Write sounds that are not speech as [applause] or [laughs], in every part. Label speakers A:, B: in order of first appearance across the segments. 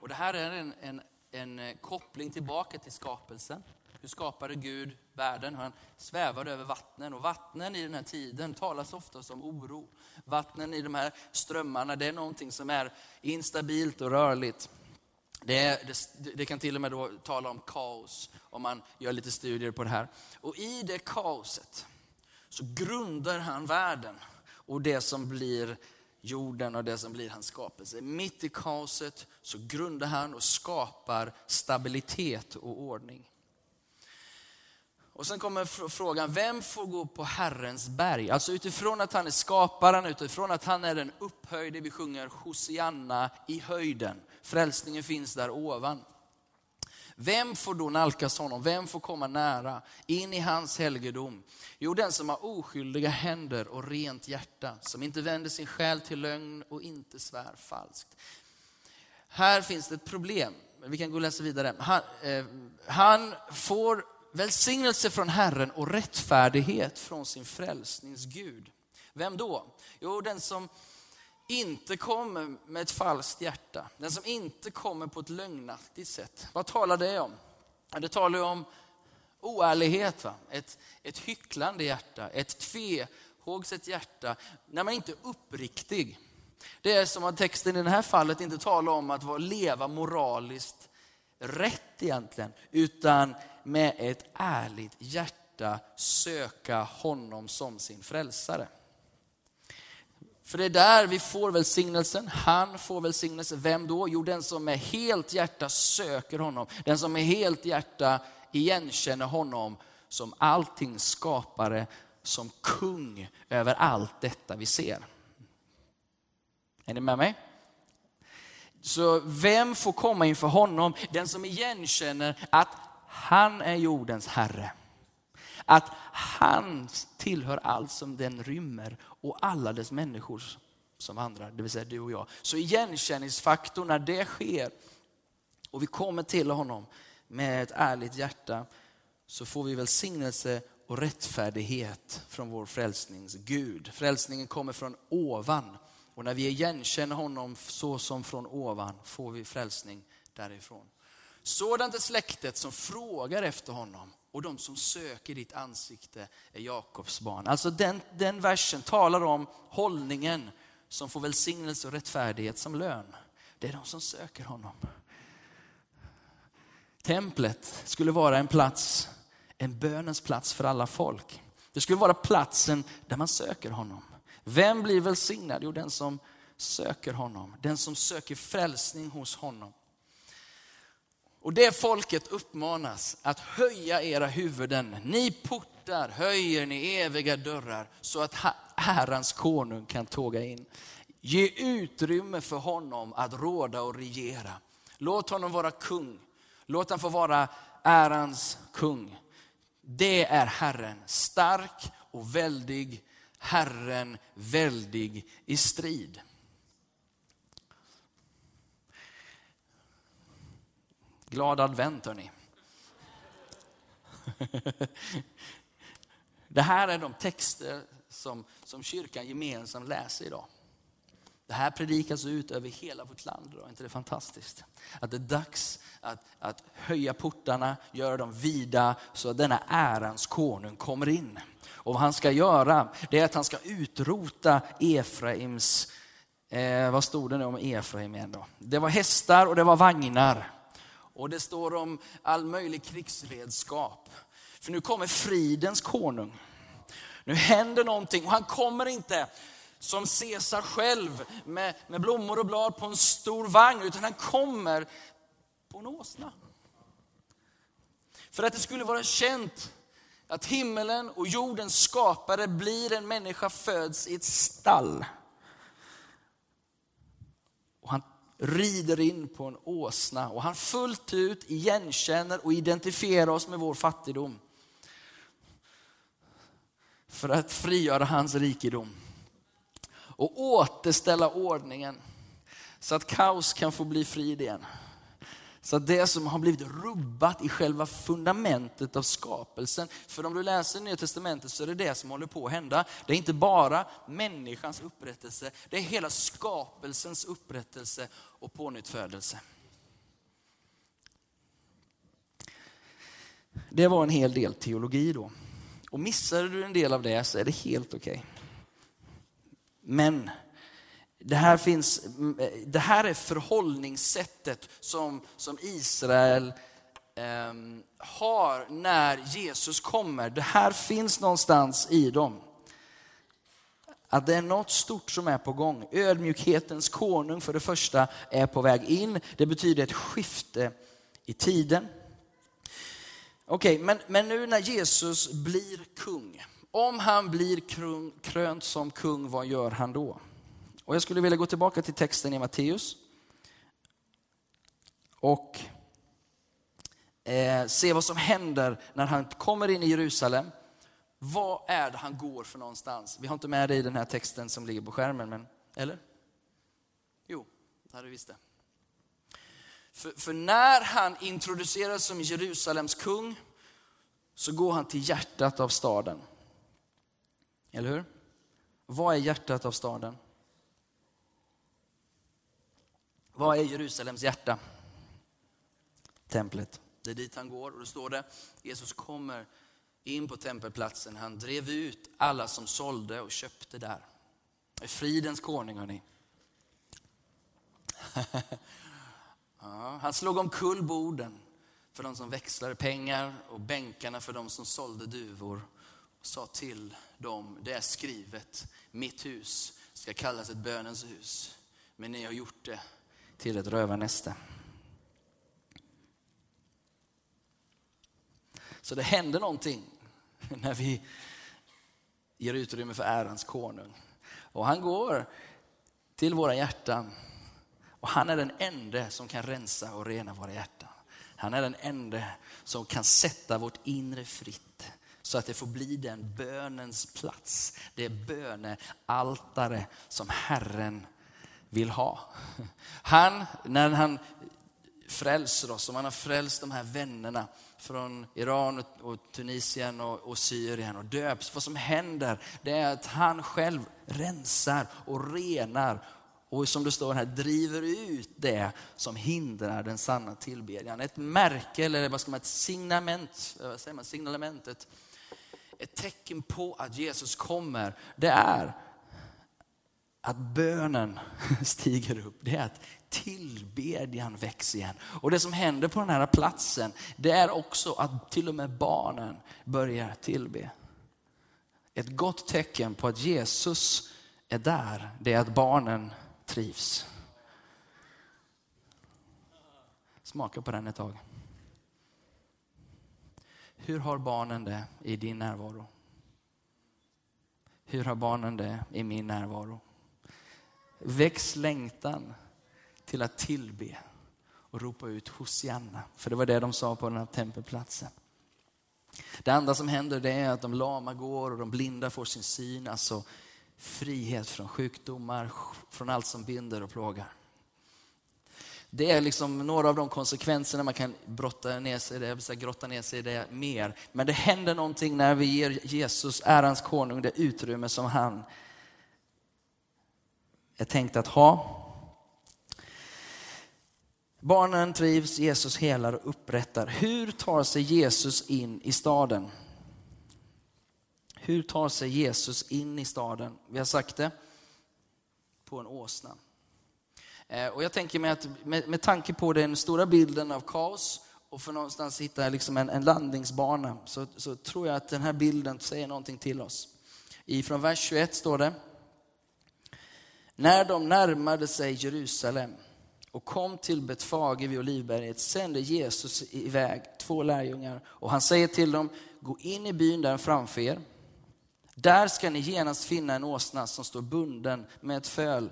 A: Och det här är en, en, en eh, koppling tillbaka till skapelsen. Hur skapade Gud världen? Han svävade över vattnen och vattnen i den här tiden talas ofta om oro. Vattnen i de här strömmarna, det är någonting som är instabilt och rörligt. Det, det, det, kan till och med då tala om kaos om man gör lite studier på det här. Och i det kaoset så grundar han världen och det som blir jorden och det som blir hans skapelse. Mitt i kaoset så grundar han och skapar stabilitet och ordning. Och sen kommer frågan, vem får gå på Herrens berg? Alltså utifrån att han är skaparen, utifrån att han är den upphöjde, vi sjunger Hosianna i höjden. Frälsningen finns där ovan. Vem får då nalkas honom? Vem får komma nära in i hans helgedom? Jo, den som har oskyldiga händer och rent hjärta, som inte vänder sin själ till lögn och inte svär falskt. Här finns det ett problem. Vi kan gå och läsa vidare. Han, eh, han får välsignelse från Herren och rättfärdighet från sin frälsningsgud. Vem då? Jo, den som inte kommer med ett falskt hjärta. Den som inte kommer på ett lögnaktigt sätt. Vad talar det om? Det talar om oärlighet, va? Ett, ett hycklande hjärta, ett tvehågset hjärta. När man inte är uppriktig. Det är som att texten i det här fallet inte talar om att leva moraliskt rätt egentligen, utan med ett ärligt hjärta söka honom som sin frälsare. För det är där vi får välsignelsen. Han får välsignelse. Vem då? Jo, den som med helt hjärta söker honom. Den som med helt hjärta igenkänner honom som allting skapare, som kung över allt detta vi ser. Är ni med mig? Så vem får komma inför honom? Den som igenkänner att han är jordens herre. Att han tillhör allt som den rymmer och alla dess människor som vandrar, det vill säga du och jag. Så igenkänningsfaktorn när det sker och vi kommer till honom med ett ärligt hjärta så får vi välsignelse och rättfärdighet från vår frälsnings Gud. Frälsningen kommer från ovan och när vi igenkänner honom så som från ovan får vi frälsning därifrån. Sådant är släktet som frågar efter honom och de som söker ditt ansikte är Jakobs barn. Alltså den, den versen talar om hållningen som får välsignelse och rättfärdighet som lön. Det är de som söker honom. Templet skulle vara en plats, en bönens plats för alla folk. Det skulle vara platsen där man söker honom. Vem blir välsignad? Jo, den som söker honom. Den som söker frälsning hos honom. Och det folket uppmanas att höja era huvuden. Ni portar, höjer ni eviga dörrar så att Herrens konung kan tåga in. Ge utrymme för honom att råda och regera. Låt honom vara kung. Låt honom få vara ärans kung. Det är Herren, stark och väldig. Herren väldig i strid. Glad advent hörni. [laughs] Det här är de texter som, som kyrkan gemensamt läser idag. Det här predikas ut över hela vårt land idag, inte det fantastiskt? Att det är dags att, att höja portarna, göra dem vida så att denna ärans konung kommer in. Och vad han ska göra, det är att han ska utrota Efraims, eh, vad stod det nu om Efraim igen då? Det var hästar och det var vagnar. Och det står om all möjlig krigsredskap. För nu kommer fridens konung. Nu händer någonting och han kommer inte som Caesar själv med, med blommor och blad på en stor vagn, utan han kommer på en åsna. För att det skulle vara känt att himmelen och jordens skapare blir en människa föds i ett stall. Och han rider in på en åsna och han fullt ut igenkänner och identifierar oss med vår fattigdom. För att frigöra hans rikedom. Och återställa ordningen så att kaos kan få bli frid igen. Så det som har blivit rubbat i själva fundamentet av skapelsen. För om du läser Nya Testamentet så är det det som håller på att hända. Det är inte bara människans upprättelse, det är hela skapelsens upprättelse och pånyttfödelse.
B: Det var en hel del teologi då. Och missade du en del av det så är det helt okej. Okay. Men det här, finns, mm, eh, det här är förhållningssättet som, som Israel eh, har när Jesus kommer. Det här finns någonstans i dem. Att det är något stort som är på gång. Ödmjukhetens konung för det första är på väg in. Det betyder ett skifte i tiden. Okej, okay, men, men nu när Jesus blir kung, om han blir krön, krönt som kung, vad gör han då? Och jag skulle vilja gå tillbaka till texten i Matteus. Och eh, se vad som händer när han kommer in i Jerusalem. Vad är det han går för någonstans? Vi har inte med det i den här texten som ligger på skärmen, men eller? Jo, det hade vi visst det. För, för när han introduceras som Jerusalems kung så går han till hjärtat av staden. Eller hur? Vad är hjärtat av staden? Vad är Jerusalems hjärta? Templet. Det är dit han går och då står det, Jesus kommer in på tempelplatsen. Han drev ut alla som sålde och köpte där. Fridens konung hörni. [laughs] Ja, han slog omkull borden för de som växlade pengar och bänkarna för de som sålde duvor. Och sa till dem, det är skrivet, mitt hus ska kallas ett bönens hus. Men ni har gjort det till ett rövarnäste. Så det händer någonting när vi ger utrymme för ärans konung. Och han går till våra hjärtan och han är den enda som kan rensa och rena våra hjärtan. Han är den enda som kan sätta vårt inre fritt så att det får bli den bönens plats, det bönealtare som Herren vill ha. Han, när han frälser oss, om han har frälst de här vännerna från Iran och Tunisien och, Syrien och döps. Vad som händer det är att han själv rensar och renar och som det står här, driver ut det som hindrar den sanna tillbedjan. Ett märke, eller vad ska man ett signament, vad säger man, signalementet, ett tecken på att Jesus kommer, det är att bönen [laughs] stiger upp. Det är att tillbedjan växer igen. Och det som händer på den här platsen, det är också att till och med barnen börjar tillbe. Ett gott tecken på att Jesus är där, det är att barnen trivs. Smaka på den ett tag. Hur har barnen det i din närvaro? Hur har barnen det i min närvaro? Väcks längtan till att tillbe och ropa ut Hosianna. För det var det de sa på den här tempelplatsen. Det andra som händer det är att de lama går och de blinda får sin syn. Alltså frihet från sjukdomar, från allt som binder och plågar. Det är liksom några av de konsekvenserna man kan brotta ner sig i det, grotta ner sig i det mer. Men det händer någonting när vi ger Jesus, ärans konung, det utrymme som han är tänkt att ha. Barnen trivs, Jesus helar och upprättar. Hur tar sig Jesus in i staden? Hur tar sig Jesus in i staden? Vi har sagt det, på en åsna. Eh, och jag tänker mig att med, med tanke på den stora bilden av kaos och för någonstans hitta liksom en, en landningsbana så, så tror jag att den här bilden säger någonting till oss. I från vers 21 står det, när de närmade sig Jerusalem och kom till Betfage vid Olivberget sände Jesus iväg två lärjungar och han säger till dem, gå in i byn där framför er. Där ska ni genast finna en åsna som står bunden med ett föl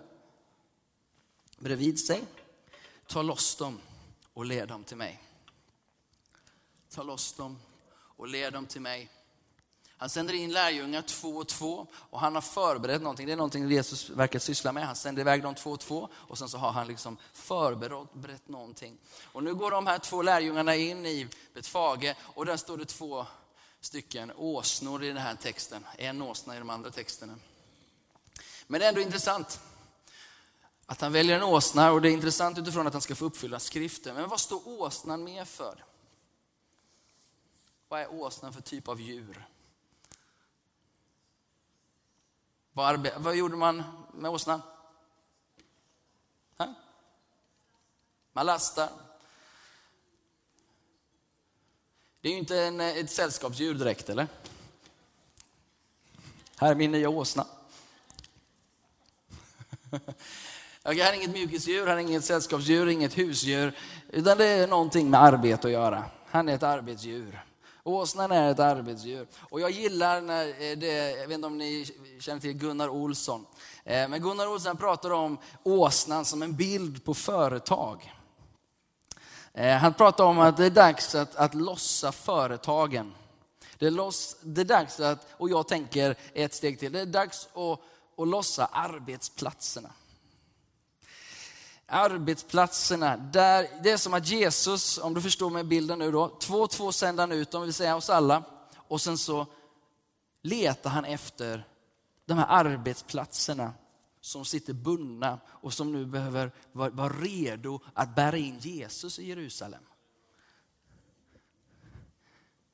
B: bredvid sig. Ta loss dem och led dem till mig. Ta loss dem och led dem till mig. Han sänder in lärjungar två och två och han har förberett någonting. Det är någonting Jesus verkar syssla med. Han sänder iväg dem två och två och sen så har han liksom förberett någonting. Och nu går de här två lärjungarna in i Betfage och där står det två stycken åsnor i den här texten. En åsna i de andra texterna. Men det är ändå intressant att han väljer en åsna och det är intressant utifrån att han ska få uppfylla skriften. Men vad står åsnan med för? Vad är åsnan för typ av djur? Vad, vad gjorde man med åsnan? Man lastar. Det är ju inte en, ett sällskapsdjur direkt, eller? Här är min nya åsna. [laughs] Han är inget mjukisdjur, här är inget sällskapsdjur, inget husdjur. Utan det är någonting med arbete att göra. Han är ett arbetsdjur. Åsnan är ett arbetsdjur. Och jag gillar när eh, det, jag vet inte om ni känner till Gunnar Olsson. Eh, men Gunnar Olsson pratar om åsnan som en bild på företag. Eh, han pratar om att det är dags att, att lossa företagen. Det är, loss, det är dags att, och jag tänker ett steg till, det är dags att, att lossa arbetsplatserna. Arbetsplatserna, där, det är som att Jesus, om du förstår mig bilden nu då, två och två sänder han ut dem, vill säga oss alla. Och sen så letar han efter de här arbetsplatserna som sitter bundna och som nu behöver vara, vara redo att bära in Jesus i Jerusalem.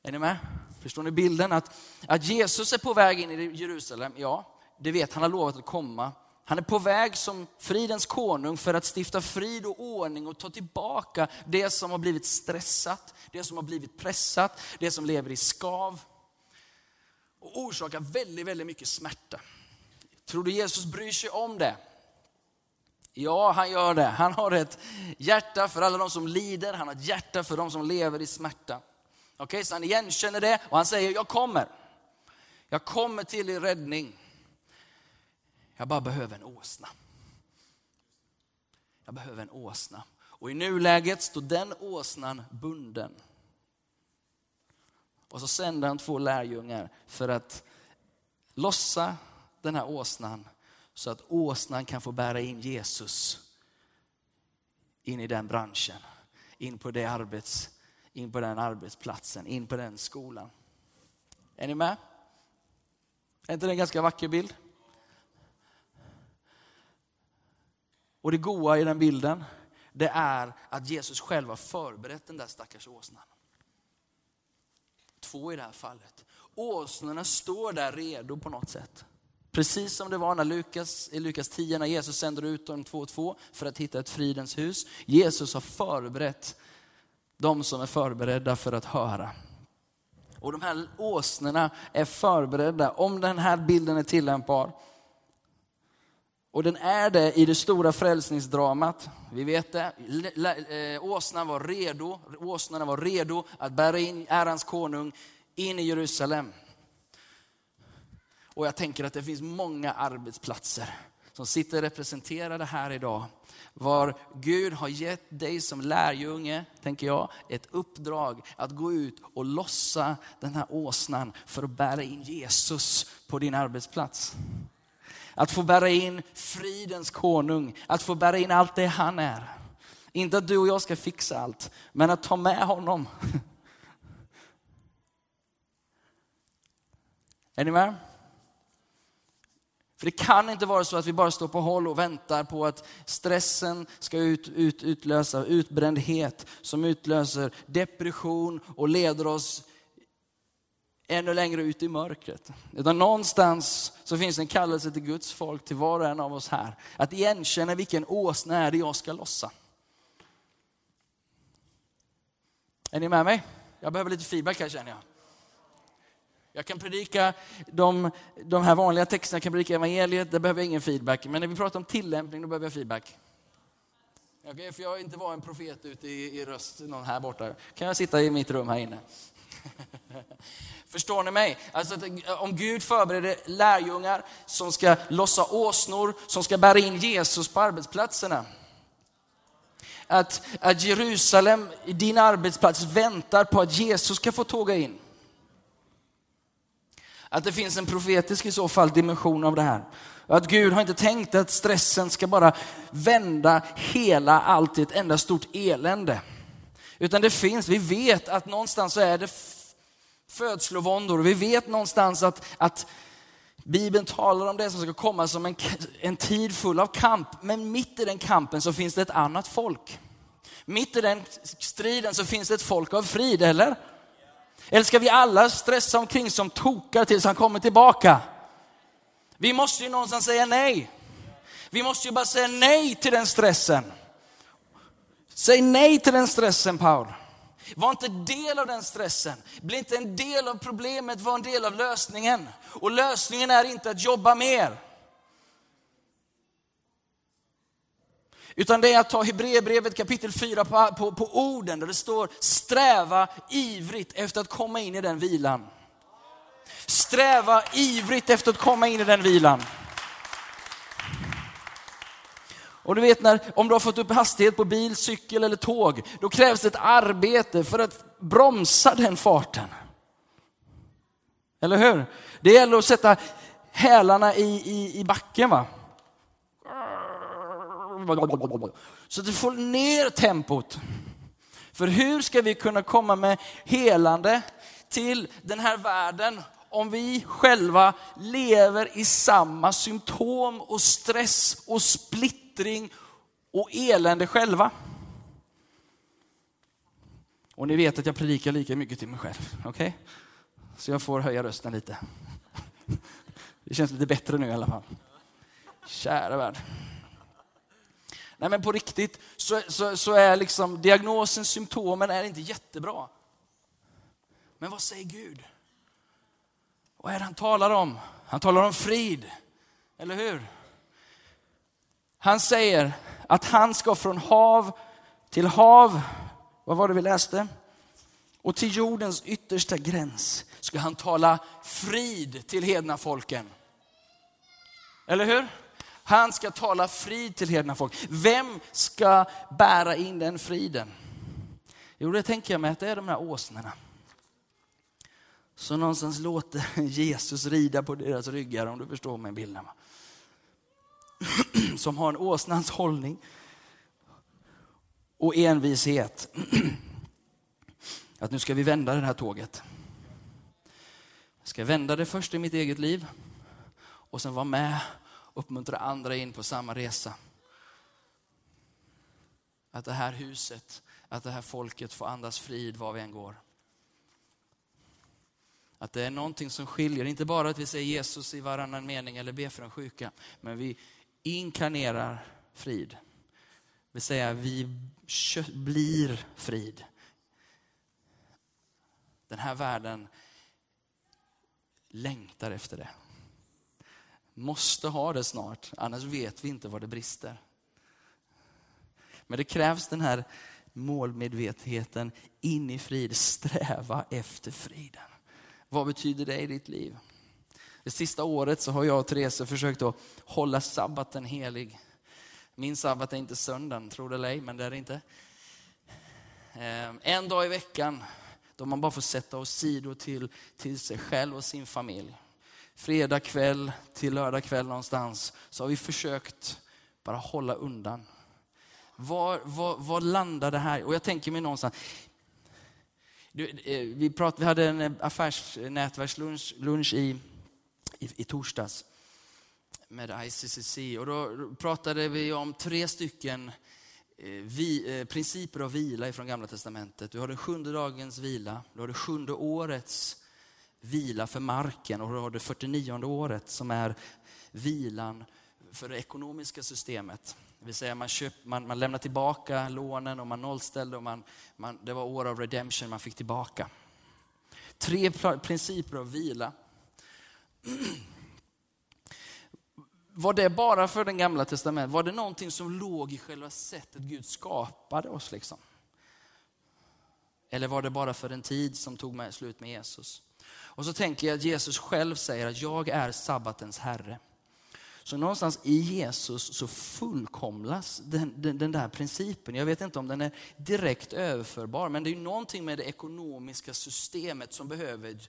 B: Är ni med? Förstår ni bilden? Att, att Jesus är på väg in i Jerusalem, ja, det vet han har lovat att komma. Han är på väg som fridens konung för att stifta frid och ordning och ta tillbaka det som har blivit stressat, det som har blivit pressat, det som lever i skav. Och orsakar väldigt, väldigt mycket smärta. Tror du Jesus bryr sig om det? Ja, han gör det. Han har ett hjärta för alla de som lider, han har ett hjärta för de som lever i smärta. Okej, okay, så han igenkänner det och han säger, jag kommer. Jag kommer till er räddning. Jag bara behöver en åsna. Jag behöver en åsna. Och i nuläget står den åsnan bunden. Och så sänder han två lärjungar för att lossa den här åsnan så att åsnan kan få bära in Jesus in i den branschen, in på, det arbets, in på den arbetsplatsen, in på den skolan. Är ni med? Är inte det en ganska vacker bild? Och det goa i den bilden, det är att Jesus själv har förberett den där stackars åsnan. Två i det här fallet. Åsnorna står där redo på något sätt. Precis som det var när Lukas, i Lukas 10 när Jesus sänder ut dem två och två för att hitta ett fridens hus. Jesus har förberett de som är förberedda för att höra. Och de här åsnorna är förberedda, om den här bilden är tillämpbar. Och den är det i det stora frälsningsdramat. Vi vet det. Eh, åsnan var redo, åsnorna var redo att bära in ärans konung in i Jerusalem. Och jag tänker att det finns många arbetsplatser som sitter representerade här idag. Var Gud har gett dig som lärjunge, tänker jag, ett uppdrag att gå ut och lossa den här åsnan för att bära in Jesus på din arbetsplats. Att få bära in fridens konung, att få bära in allt det han är. Inte att du och jag ska fixa allt, men att ta med honom. [laughs] Är ni med? För det kan inte vara så att vi bara står på håll och väntar på att stressen ska ut, ut, utlösa utbrändhet som utlöser depression och leder oss ännu längre ut i mörkret. Utan någonstans så finns en kallelse till Guds folk, till var och en av oss här. Att igenkänna vilken åsna är det jag ska lossa. Är ni med mig? Jag behöver lite feedback här känner jag. Jag kan predika de, de här vanliga texterna, jag kan predika evangeliet, där behöver jag ingen feedback. Men när vi pratar om tillämpning, då behöver jag feedback. Okay, för jag inte var en profet ute i, i röst, någon här borta. Kan jag sitta i mitt rum här inne? [laughs] Förstår ni mig? Alltså, om Gud förbereder lärjungar som ska lossa åsnor, som ska bära in Jesus på arbetsplatserna. Att, att Jerusalem, din arbetsplats, väntar på att Jesus ska få tåga in. Att det finns en profetisk i så fall dimension av det här. att Gud har inte tänkt att stressen ska bara vända hela allt i ett enda stort elände. Utan det finns, vi vet att någonstans så är det födslovåndor. Vi vet någonstans att, att Bibeln talar om det som ska komma som en, en tid full av kamp. Men mitt i den kampen så finns det ett annat folk. Mitt i den striden så finns det ett folk av frid, eller? Eller ska vi alla stressa omkring som tokar tills han kommer tillbaka? Vi måste ju någonstans säga nej. Vi måste ju bara säga nej till den stressen. Säg nej till den stressen Paul. Var inte del av den stressen. Bli inte en del av problemet, var en del av lösningen. Och lösningen är inte att jobba mer. Utan det är att ta Hebreerbrevet kapitel 4 på, på, på orden där det står sträva ivrigt efter att komma in i den vilan. Sträva ivrigt efter att komma in i den vilan. Och du vet när, om du har fått upp hastighet på bil, cykel eller tåg, då krävs det ett arbete för att bromsa den farten. Eller hur? Det gäller att sätta hälarna i, i, i backen. Va? Så att du får ner tempot. För hur ska vi kunna komma med helande till den här världen om vi själva lever i samma symptom och stress och splittring och elände själva? Och ni vet att jag predikar lika mycket till mig själv, okej? Okay? Så jag får höja rösten lite. Det känns lite bättre nu i alla fall. Kära värld. Nej men på riktigt så, så, så är liksom diagnosen, symptomen är inte jättebra. Men vad säger Gud? Vad är det han talar om? Han talar om frid, eller hur? Han säger att han ska från hav till hav, vad var det vi läste? Och till jordens yttersta gräns ska han tala frid till hedna folken. Eller hur? Han ska tala frid till hedna folk. Vem ska bära in den friden? Jo, det tänker jag mig att det är de här åsnorna. Så någonstans låter [laughs] Jesus rida på deras ryggar, om du förstår mig bilden. [clears throat] Som har en åsnans hållning och envishet. [clears throat] Att nu ska vi vända det här tåget. Jag ska vända det först i mitt eget liv och sen vara med och uppmuntra andra in på samma resa. Att det här huset, att det här folket får andas frid var vi än går. Att det är någonting som skiljer, inte bara att vi säger Jesus i varannan mening eller ber för de sjuka, men vi inkarnerar frid. Det vill säga vi blir frid. Den här världen längtar efter det måste ha det snart, annars vet vi inte var det brister. Men det krävs den här målmedvetenheten in i frid, sträva efter friden. Vad betyder det i ditt liv? Det sista året så har jag och Therese försökt att hålla sabbaten helig. Min sabbat är inte söndagen, tror det eller ej, men det är det inte. Ehm, en dag i veckan då man bara får sätta åsido till, till sig själv och sin familj fredag kväll till lördag kväll någonstans, så har vi försökt bara hålla undan. Var, var, var landar det här? Och jag tänker mig någonstans, du, eh, vi, prat, vi hade en affärsnätverkslunch lunch i, i, i torsdags med ICCC och då pratade vi om tre stycken eh, vi, eh, principer av vila ifrån Gamla Testamentet. Du har den sjunde dagens vila, du har det sjunde årets vila för marken och du har det 49 året som är vilan för det ekonomiska systemet. Det vill säga man, köp, man, man lämnar tillbaka lånen och man nollställde och man, man, det var år av redemption man fick tillbaka. Tre principer av vila. Var det bara för den gamla testamentet? Var det någonting som låg i själva sättet Gud skapade oss? Liksom? Eller var det bara för en tid som tog med, slut med Jesus? Och så tänker jag att Jesus själv säger att jag är sabbatens herre. Så någonstans i Jesus så fullkomlas den, den, den, där principen. Jag vet inte om den är direkt överförbar, men det är någonting med det ekonomiska systemet som behöver ett,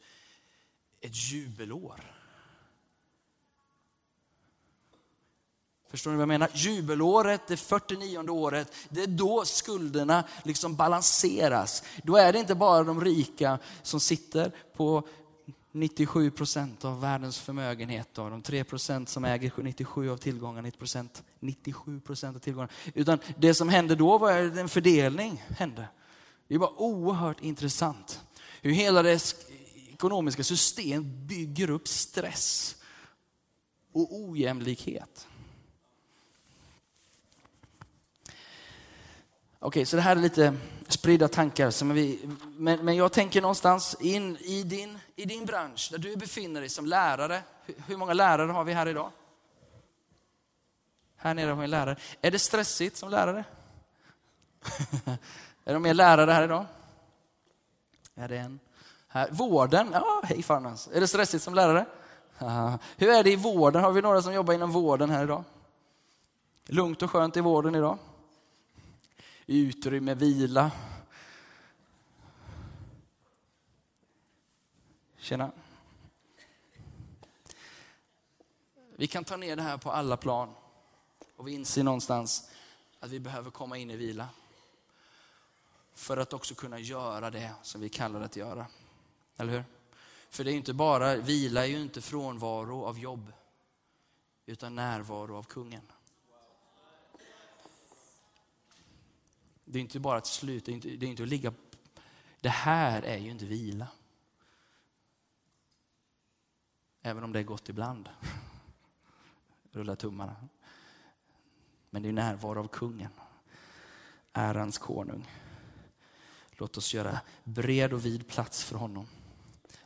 B: ett jubelår. Förstår ni vad jag menar? Jubelåret, det 49 året, det är då skulderna liksom balanseras. Då är det inte bara de rika som sitter på 97 procent av världens förmögenhet, av de 3 procent som äger 97 av tillgångarna, 97 procent av tillgångarna. Utan det som hände då var en fördelning. Hände. Det var oerhört intressant hur hela det ekonomiska systemet bygger upp stress och ojämlikhet. Okej, så det här är lite spridda tankar. Som vi, men, men jag tänker någonstans in i din, i din bransch, där du befinner dig som lärare. Hur, hur många lärare har vi här idag? Här nere har vi en lärare. Är det stressigt som lärare? [laughs] är det mer lärare här idag? Är det en? Här. Vården? Ja, hej Farnas. Alltså. Är det stressigt som lärare? [laughs] Hur är det i vården? Har vi några som jobbar inom vården här idag? Lugnt och skönt i vården idag? Utrymme, vila. Tjena. Vi kan ta ner det här på alla plan. Och vi inser någonstans att vi behöver komma in i vila. För att också kunna göra det som vi kallar det att göra. Eller hur? För det är inte bara, vila är ju inte frånvaro av jobb. Utan närvaro av kungen. Det är inte bara att sluta, det är inte, det är inte att ligga... Det här är ju inte vila. Även om det är gott ibland. [laughs] Rulla tummarna. Men det är närvaro av kungen. Ärans konung. Låt oss göra bred och vid plats för honom.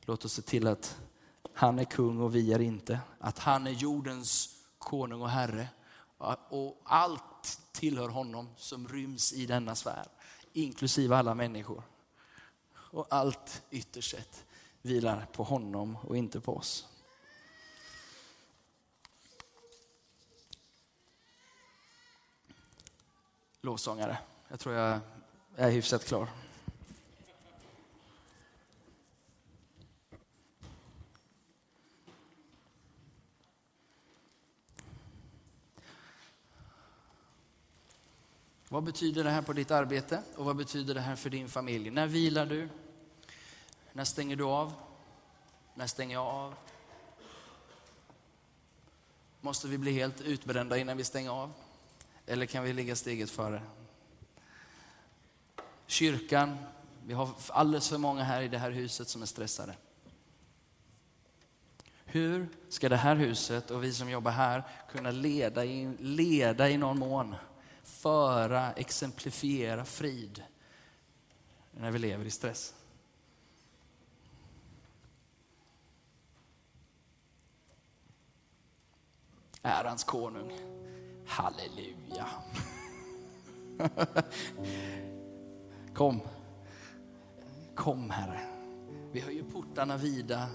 B: Låt oss se till att han är kung och vi är inte. Att han är jordens konung och herre. Och allt tillhör honom som ryms i denna sfär. Inklusive alla människor. Och allt ytterst sett vilar på honom och inte på oss. Lovsångare. Jag tror jag är hyfsat klar. Vad betyder det här på ditt arbete och vad betyder det här för din familj? När vilar du? När stänger du av? När stänger jag av? Måste vi bli helt utbrända innan vi stänger av? Eller kan vi ligga steget före? Kyrkan, vi har alldeles för många här i det här huset som är stressade. Hur ska det här huset och vi som jobbar här kunna leda i, leda i någon mån föra, exemplifiera frid när vi lever i stress. Ärans konung. Halleluja. [laughs] Kom. Kom Herre. Vi höjer portarna vida.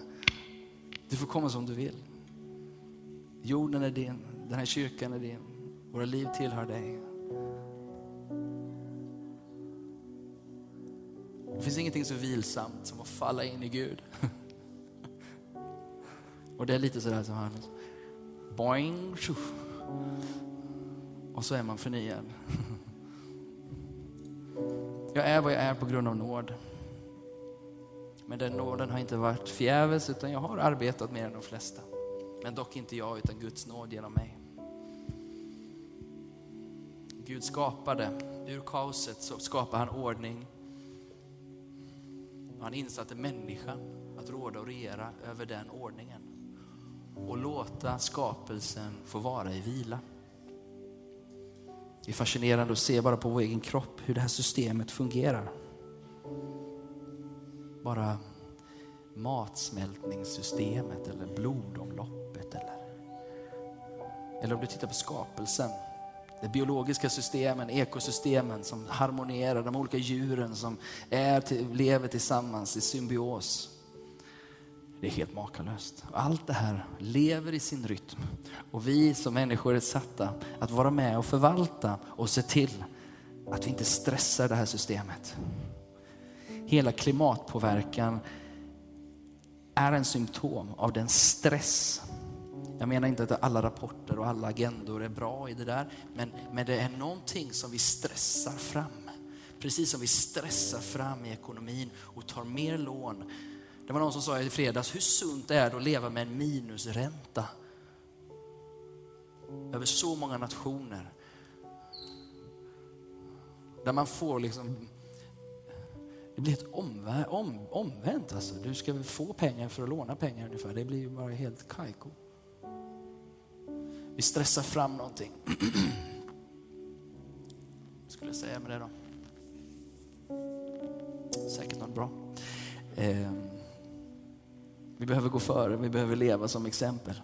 B: Du får komma som du vill. Jorden är din, den här kyrkan är din, våra liv tillhör dig. Det finns ingenting så vilsamt som att falla in i Gud. [laughs] Och det är lite sådär som han, boing, tjuff. och så är man förnyad. [laughs] Jag är vad jag är på grund av nåd. Men den nåden har inte varit förgäves utan jag har arbetat mer än de flesta. Men dock inte jag utan Guds nåd genom mig. Gud skapade, ur kaoset så skapade han ordning han insatte människan att råda och regera över den ordningen och låta skapelsen få vara i vila. Det är fascinerande att se bara på vår egen kropp hur det här systemet fungerar. Bara matsmältningssystemet eller blodomloppet eller, eller om du tittar på skapelsen de biologiska systemen, ekosystemen som harmonierar, de olika djuren som är, lever tillsammans i symbios. Det är helt makalöst. Allt det här lever i sin rytm. Och vi som människor är satta att vara med och förvalta och se till att vi inte stressar det här systemet. Hela klimatpåverkan är en symptom av den stress jag menar inte att alla rapporter och alla agendor är bra i det där, men, men det är någonting som vi stressar fram. Precis som vi stressar fram i ekonomin och tar mer lån. Det var någon som sa i fredags, hur sunt är det att leva med en minusränta? Över så många nationer. Där man får liksom Det blir ett omvä om, omvänt. Alltså. Du ska få pengar för att låna pengar ungefär. Det blir ju bara helt kajko. Vi stressar fram någonting. Vad [clears throat] skulle jag säga med det då? Säkert något bra. Eh, vi behöver gå före, vi behöver leva som exempel.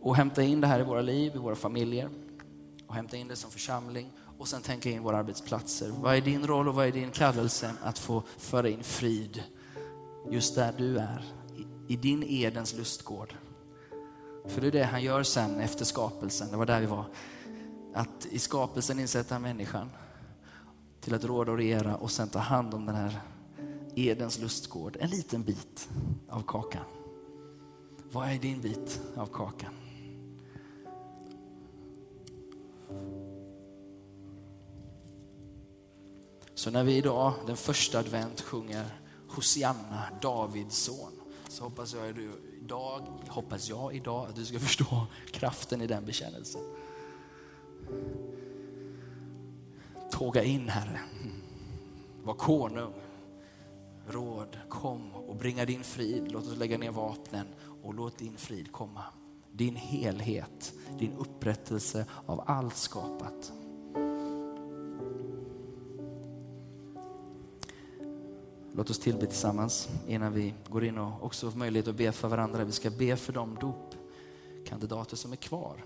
B: Och hämta in det här i våra liv, i våra familjer. Och hämta in det som församling och sen tänka in våra arbetsplatser. Vad är din roll och vad är din kallelse att få föra in frid just där du är, i, din Edens lustgård. För det är det han gör sen efter skapelsen, det var där vi var. Att i skapelsen insätta människan till att råda och regera och sen ta hand om den här Edens lustgård, en liten bit av kakan. Vad är din bit av kakan? Så när vi idag, den första advent, sjunger Hosianna, Davids son, så hoppas jag, att du idag, hoppas jag idag att du ska [laughs] förstå kraften i den bekännelsen. Tåga in Herre, var konung, råd, kom och bringa din frid. Låt oss lägga ner vapnen och låt din frid komma. Din helhet, din upprättelse av allt skapat. Låt oss tillbe tillsammans innan vi går in och också får möjlighet att be för varandra. Vi ska be för de dopkandidater som är kvar.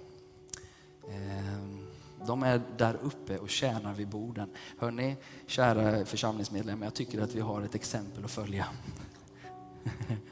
B: Ehm, de är där uppe och tjänar vid borden. Hörni, kära församlingsmedlemmar, jag tycker att vi har ett exempel att följa. [laughs]